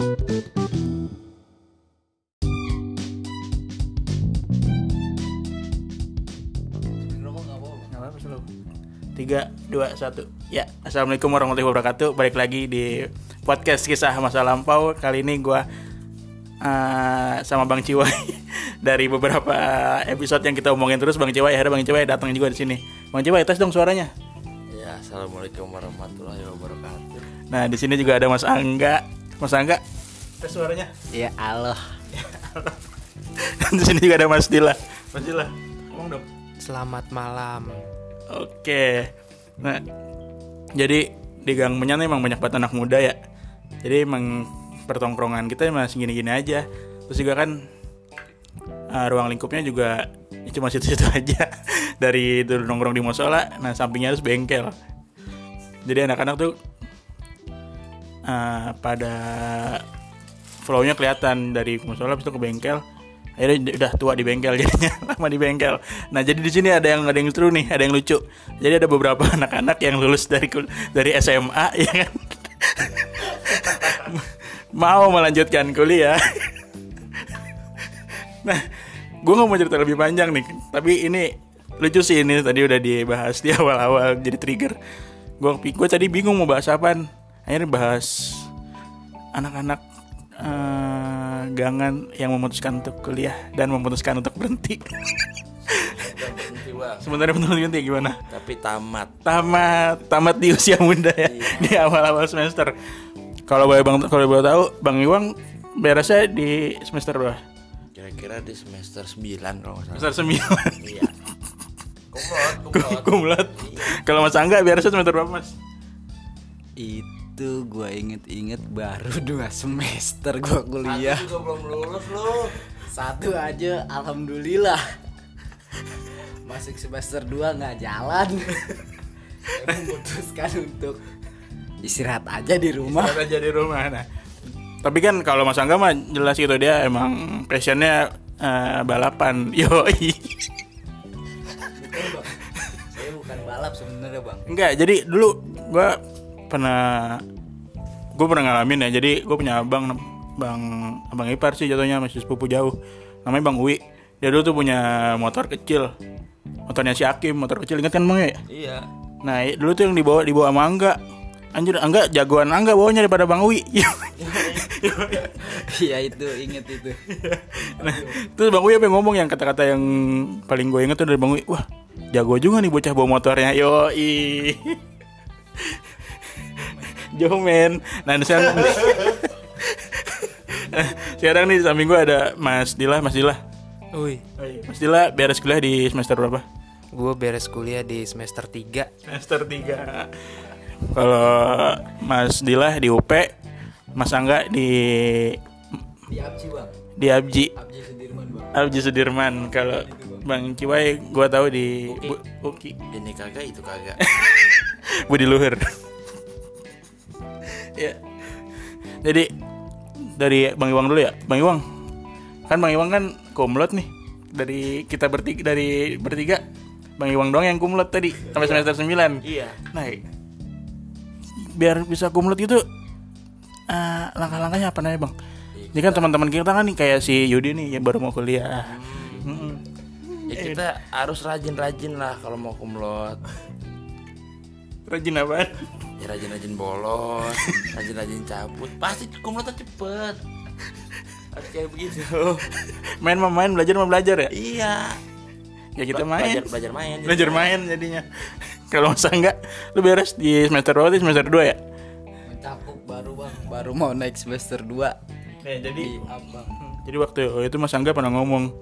Tiga, dua, satu. Ya, assalamualaikum warahmatullahi wabarakatuh. Balik lagi di podcast kisah masa lampau. Kali ini gue uh, sama Bang Ciwai dari beberapa episode yang kita omongin terus. Bang Ciwai, akhirnya Bang Ciwai datang juga di sini. Bang Ciwai, tes dong suaranya. Ya, assalamualaikum warahmatullahi wabarakatuh. Nah, di sini juga ada Mas Angga. Mas Angga, tes suaranya. Ya Allah. di sini juga ada Mas Dila. Mas Dila, ngomong dong. Selamat malam. Oke. Nah, jadi di Gang Menyan emang banyak banget anak muda ya. Jadi emang pertongkrongan kita masih gini-gini aja. Terus juga kan uh, ruang lingkupnya juga ya cuma situ-situ aja. Dari dulu nongkrong di musola, nah sampingnya harus bengkel. Jadi anak-anak tuh uh, pada flow-nya kelihatan dari musola itu ke bengkel. Akhirnya udah tua di bengkel jadinya lama di bengkel. Nah jadi di sini ada yang ada yang seru nih ada yang lucu. Jadi ada beberapa anak-anak yang lulus dari dari SMA ya kan? Mau melanjutkan kuliah. Nah gue nggak mau cerita lebih panjang nih tapi ini lucu sih ini tadi udah dibahas di awal-awal jadi trigger. Gue gue tadi bingung mau bahas apaan akhirnya bahas anak-anak eh, gangan yang memutuskan untuk kuliah dan memutuskan untuk berhenti. Sebenarnya betul berhenti gimana? Tapi tamat. Tamat, tamat di usia muda ya, di awal-awal semester. Kalau boleh bang, kalau boleh tahu, bang Iwang beresnya di semester berapa? Kira-kira di semester 9 kalau salah. Semester sembilan. Iya. Kumlot, kumlot. Kumlot. Kalau Mas Angga beresnya semester berapa Mas? Itu gue inget-inget baru dua semester gue kuliah. Aku juga belum lulus lu. Satu aja, alhamdulillah. Masuk semester 2 nggak jalan. Memutuskan untuk istirahat aja di rumah. Ada aja di rumah. Nah, tapi kan kalau Mas Angga mah jelas gitu dia emang passionnya eh, balapan. Yoi. Betul, Bang. Saya bukan balap sebenarnya bang. Enggak, jadi dulu gua pernah gue pernah ngalamin ya. Jadi gue punya abang bang abang ipar sih jatuhnya masih sepupu jauh. Namanya Bang Uwi. Dia dulu tuh punya motor kecil. Motornya si Hakim, motor kecil ingat kan Bang ya? Iya. Nah, dulu tuh yang dibawa dibawa sama Angga. Anjir, Angga jagoan Angga bawanya daripada Bang Uwi. Iya itu inget itu. nah, terus Bang Uwi apa yang ngomong yang kata-kata yang paling gue inget tuh dari Bang Uwi. Wah, jago juga nih bocah bawa motornya. Yoi. Jomen. Nah, sekarang sekarang nih di samping gue ada Mas Dila, Mas Dila. Wih, Mas Dila beres kuliah di semester berapa? gue beres kuliah di semester 3 Semester 3. Kalau Mas Dila di UP, Mas Angga di Di Abji bang. di Abji. Abji Sudirman bang. Abji Sudirman. Kalau Bang Ciwai gua tahu di Bu- Uki. Ini kagak, itu kagak. Budi Luhur. Ya. Jadi dari Bang Iwang dulu ya. Bang Iwang. Kan Bang Iwang kan kumlot nih. Dari kita bertiga dari bertiga Bang Iwang doang yang kumlot tadi sampai semester 9. iya. Nah, biar bisa kumlot gitu eh, langkah-langkahnya apa namanya, Bang? Ini kan teman-teman kita kan nih kayak si Yudi nih yang baru mau kuliah. Mm-mm. Ya kita harus rajin-rajin lah kalau mau kumlot. Rajin apaan? Ya rajin-rajin bolos, rajin-rajin cabut. Pasti kumlotnya cepet. Harus kayak begitu. Main mah main, belajar mah belajar ya. iya. Ya kita Be- main. Belajar, belajar main. Belajar main jadinya. Kalau masa enggak, lu beres di semester berapa? Di semester 2 ya? Mencapuk baru bang. Baru mau naik semester 2 Ya, jadi di abang. jadi waktu itu Mas Angga pernah ngomong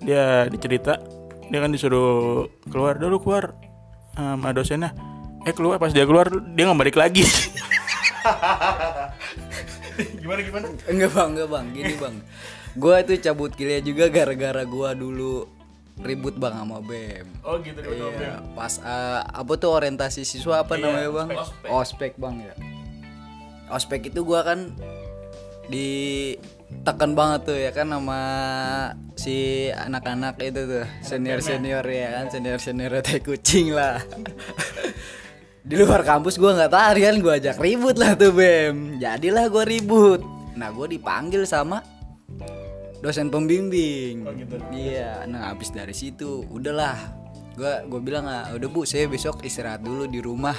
dia dicerita dia kan disuruh keluar dulu keluar sama dosennya eh keluar pas dia keluar dia nggak balik lagi gimana gimana Enggak bang, enggak bang. Gini bang. Gua itu cabut kuliah juga gara-gara gua dulu ribut bang sama BEM. oh gitu Iya, pas eh, apa tuh orientasi siswa apa namanya bang? Ospek. bang ya. Ospek itu gua kan ditekan banget tuh ya kan sama si anak-anak itu tuh senior senior ya kan senior senior teh kucing lah di luar kampus gua nggak tahan kan? Gua ajak ribut lah tuh bem. Jadilah gua ribut. Nah gue dipanggil sama dosen pembimbing. Oh, gitu. iya nah habis dari situ udahlah. Gue gue bilang ah udah bu saya besok istirahat dulu di rumah.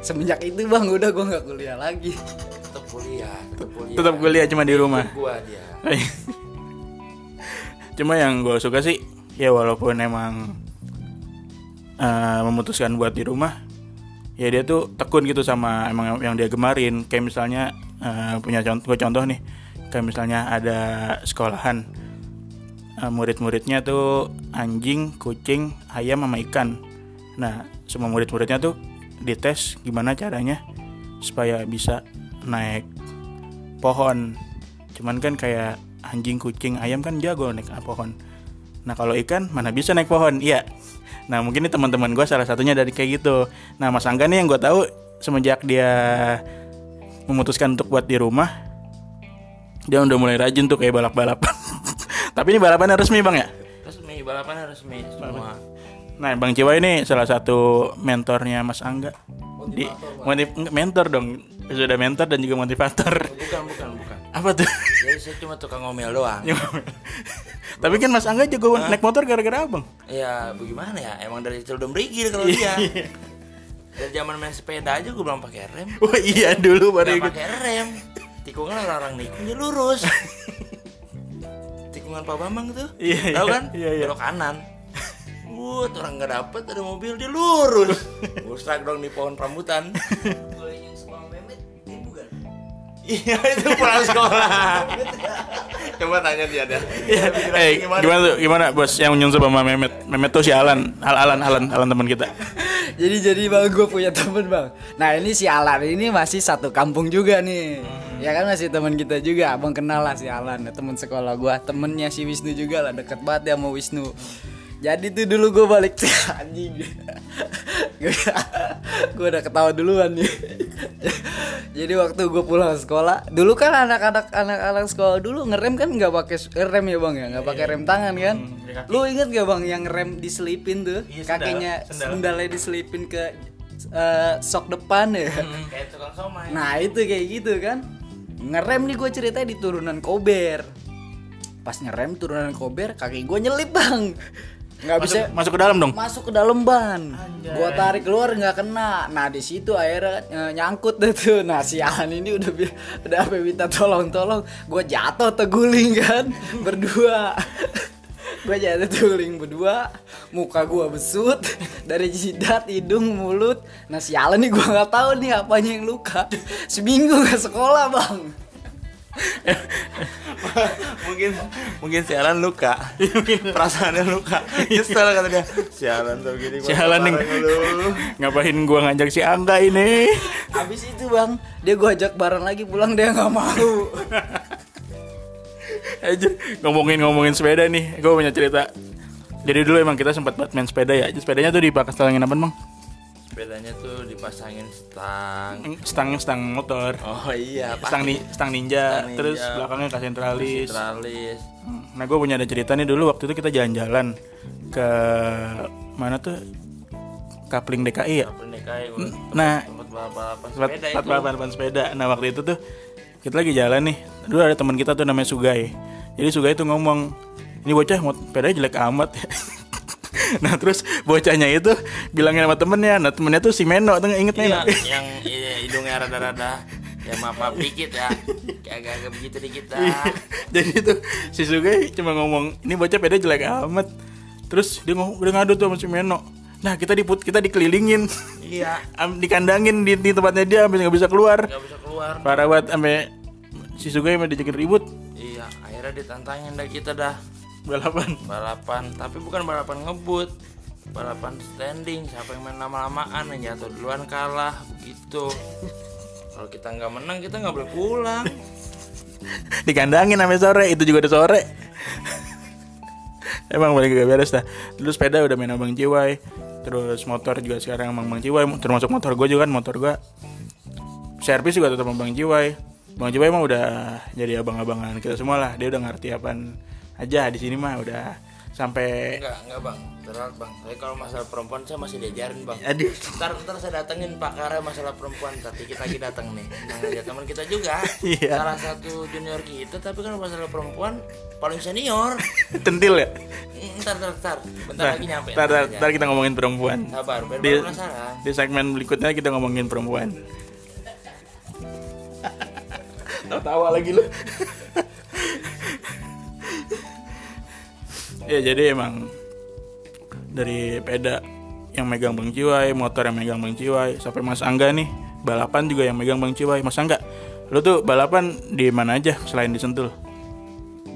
Semenjak itu bang udah gue nggak kuliah lagi. Tetap kuliah tetap kuliah. Tetap kuliah cuma di rumah. gua dia. Cuma yang gue suka sih ya walaupun emang eh, memutuskan buat di rumah ya dia tuh tekun gitu sama emang yang dia gemarin. Kayak misalnya eh, punya contoh gua contoh nih. Kayak misalnya ada sekolahan eh, murid-muridnya tuh anjing kucing ayam sama ikan. Nah semua murid-muridnya tuh dites gimana caranya supaya bisa naik pohon. Cuman kan kayak anjing kucing ayam kan jago naik pohon. Nah kalau ikan mana bisa naik pohon? Iya nah mungkin ini teman-teman gue salah satunya dari kayak gitu. Nah mas Angga nih yang gue tahu semenjak dia memutuskan untuk buat di rumah dia udah mulai rajin tuh kayak balap-balapan tapi ini balapannya resmi bang ya? Resmi balapan resmi semua. Nah bang Ciwa ini salah satu mentornya mas Angga. Di motiv- mentor dong. Sudah mentor dan juga motivator. Bukan bukan bukan. Apa tuh? Jadi saya cuma tukang ngomel doang Tapi kan Mas Angga jago naik motor gara-gara abang. ya bagaimana ya? Emang dari kecil udah berigil kalau dia. Dari zaman main sepeda aja gue belum pakai rem. Wah iya dulu baru Gak ikut. pakai rem. Tikungan larang nikung dia lurus. Tikungan Pak Bambang tuh Iya, tahu iya, kan? Iya, iya. belok kanan. Wut, orang nggak dapet ada mobil dia lurus. Gustrak dong di pohon rambutan Iya itu pulang sekolah Coba tanya dia dah Eh gimana? tuh gimana bos? Yang nyunsub sama Memet? Memet tuh si Alan, Al Alan Alan. Alan teman kita. jadi jadi bang gue punya temen bang. Nah ini si Alan ini masih satu kampung juga nih. Ya kan masih teman kita juga. Abang kenal lah si Alan teman sekolah gue temennya si Wisnu juga lah. Deket banget ya sama Wisnu jadi tuh dulu gue balik. Anjing. Gue udah ketawa duluan nih. Jadi waktu gue pulang sekolah dulu kan anak-anak anak-anak sekolah dulu ngerem kan nggak pakai s- rem ya bang ya? Nggak pakai rem tangan kan? Lu inget gak bang yang rem diselipin tuh? Iya, kakinya sendal. sendalnya diselipin ke eh, sok depan ya? Kayak tukang somai. Nah itu kayak gitu kan. Ngerem nih gue ceritanya di turunan kober. Pas ngerem turunan kober kaki gue nyelip bang nggak bisa. Masuk, ke dalam dong. masuk ke dalam ban. Gua tarik keluar nggak kena. Nah di situ akhirnya eh, nyangkut deh tuh. Nah si Alan ini udah bi- udah apa minta tolong tolong gua jatuh terguling kan berdua. Gua jatuh terguling berdua. Muka gua besut dari jidat hidung mulut. Nah si Alan nih gua nggak tahu nih apanya yang luka. Seminggu ke sekolah bang mungkin mungkin sialan luka perasaannya luka nyesel kata dia sialan tuh gini gua Sialan nih. Ngapain gua ngajak si Angga ini? habis itu bang dia gua ajak bareng lagi pulang dia nggak mau Aja ngomongin-ngomongin sepeda nih, gue punya cerita. Jadi dulu emang kita sempat buat main sepeda ya. Sepedanya tuh dipasangin apa bang? Sepedanya tuh dipasangin stang Stangnya stang motor. oh iya Stang, ni, stang ninja, Stang ninja. terus belakangnya kasen tralis. tralis Nah gue punya ada cerita nih dulu waktu itu kita jalan-jalan ke mana tuh Kapling DKI ya. Kapling DKI Nah tempat balapan sepeda tempat balapan sepeda. Nah waktu itu tuh kita lagi jalan nih. Dulu ada teman kita tuh namanya Sugai. Jadi Sugai tuh ngomong ini bocah mau sepeda jelek amat. nah terus bocahnya itu bilangin sama temennya. Nah temennya tuh si Meno tuh inget Meno. Iya, yang iya, hidungnya rada-rada ya maaf maaf dikit ya kayak agak-agak begitu dikit Iya. dah Jadi tuh si Sugai cuma ngomong ini bocah sepeda jelek amat. Terus dia ngomong udah ngadu tuh sama si Meno. Nah kita diput kita dikelilingin, iya dikandangin di, di tempatnya dia sampai nggak bisa keluar. nggak bisa keluar Parah banget sampai si Sugai sampai dijakin ribut iya akhirnya ditantangin dah kita dah balapan. balapan tapi bukan balapan ngebut. Balapan standing siapa yang main lama-lamaan yang jatuh duluan kalah begitu. Kalau kita nggak menang kita nggak boleh pulang. Dikandangin sampai sore itu juga udah sore. Emang paling gak beres dah. Dulu sepeda udah main abang Ciwai terus motor juga sekarang emang bang Ciwai termasuk motor gue juga kan motor gue servis juga tetap sama bang Ciwai. Bang Ciwai emang udah jadi abang-abangan kita semua lah. Dia udah ngerti apaan aja di sini mah udah sampai Enggak, enggak bang, terlalu bang. Tapi kalau masalah perempuan saya masih diajarin bang. aduh. Ntar, ntar saya datengin pakarnya masalah perempuan. Tapi kita lagi datang nih. Nah ada teman kita juga. Iya. Salah satu junior kita Tapi kan masalah perempuan Paling senior. Tentil ya? Hmm, Ntar, ntar, ntar. Bentar Nah, lagi nyampe. ntar, ntar, ntar kita ngomongin perempuan. Sabar, biar di, penasaran. di segmen berikutnya kita ngomongin perempuan. Tawa lagi lu ya jadi emang dari peda yang megang Bang Ciwai, motor yang megang Bang Ciwai, sampai Mas Angga nih balapan juga yang megang Bang Ciwai. Mas Angga, lu tuh balapan di mana aja selain di Sentul?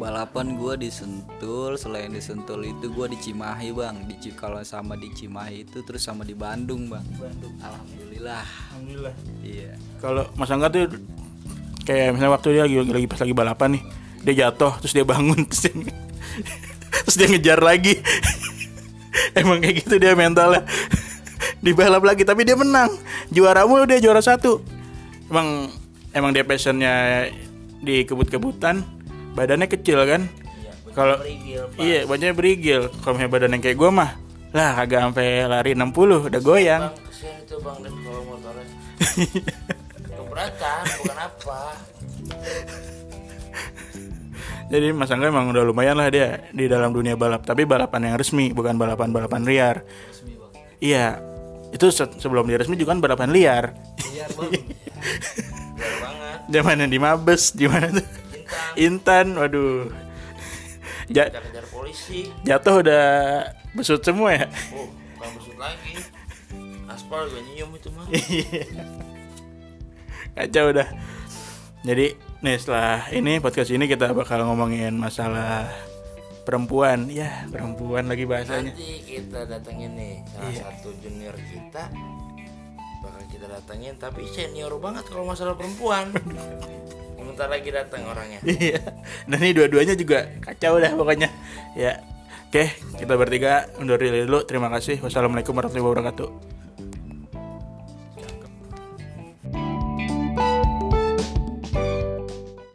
Balapan gua di Sentul, selain di Sentul itu gua di Cimahi, Bang. Di kalau sama di Cimahi itu terus sama di Bandung, Bang. Bandung. Alhamdulillah. Alhamdulillah. Iya. Kalau Mas Angga tuh kayak misalnya waktu dia lagi, lagi pas lagi balapan nih, dia jatuh terus dia bangun terus dia, terus dia ngejar lagi. Emang kayak gitu dia mentalnya. Dibalap lagi tapi dia menang. Juara mulu dia juara satu. Emang emang dia passionnya di kebut-kebutan, badannya kecil kan. Iya, Kalau iya, badannya berigil. Kalau misalnya badan yang kayak gue mah, lah kagak sampai lari 60 udah goyang. Bang, kesian itu bang dan kalau motornya Keberatan, bukan apa Jadi Mas Angga emang udah lumayan lah dia di dalam dunia balap, tapi balapan yang resmi, bukan balapan-balapan liar. Iya, itu se- sebelum dia resmi juga kan balapan liar. Iya, Bang. Biar banget Zaman yang di Mabes, di mana tuh? Intan Intan, waduh. Ja- kejar polisi jatuh udah besut semua ya. Oh, bukan besut lagi Aspal juga nyium itu mah Kacau udah. Jadi nih setelah ini podcast ini kita bakal ngomongin masalah perempuan. Ya, perempuan lagi bahasanya. Nanti kita datengin nih Salah Iya. satu junior kita Bakal kita datengin Tapi senior banget kalau masalah perempuan Bentar lagi datang orangnya Iya. Dan ini dua-duanya juga kacau dah pokoknya. Ya. Oke, kita bertiga undur diri dulu. Terima kasih. Wassalamualaikum warahmatullahi wabarakatuh.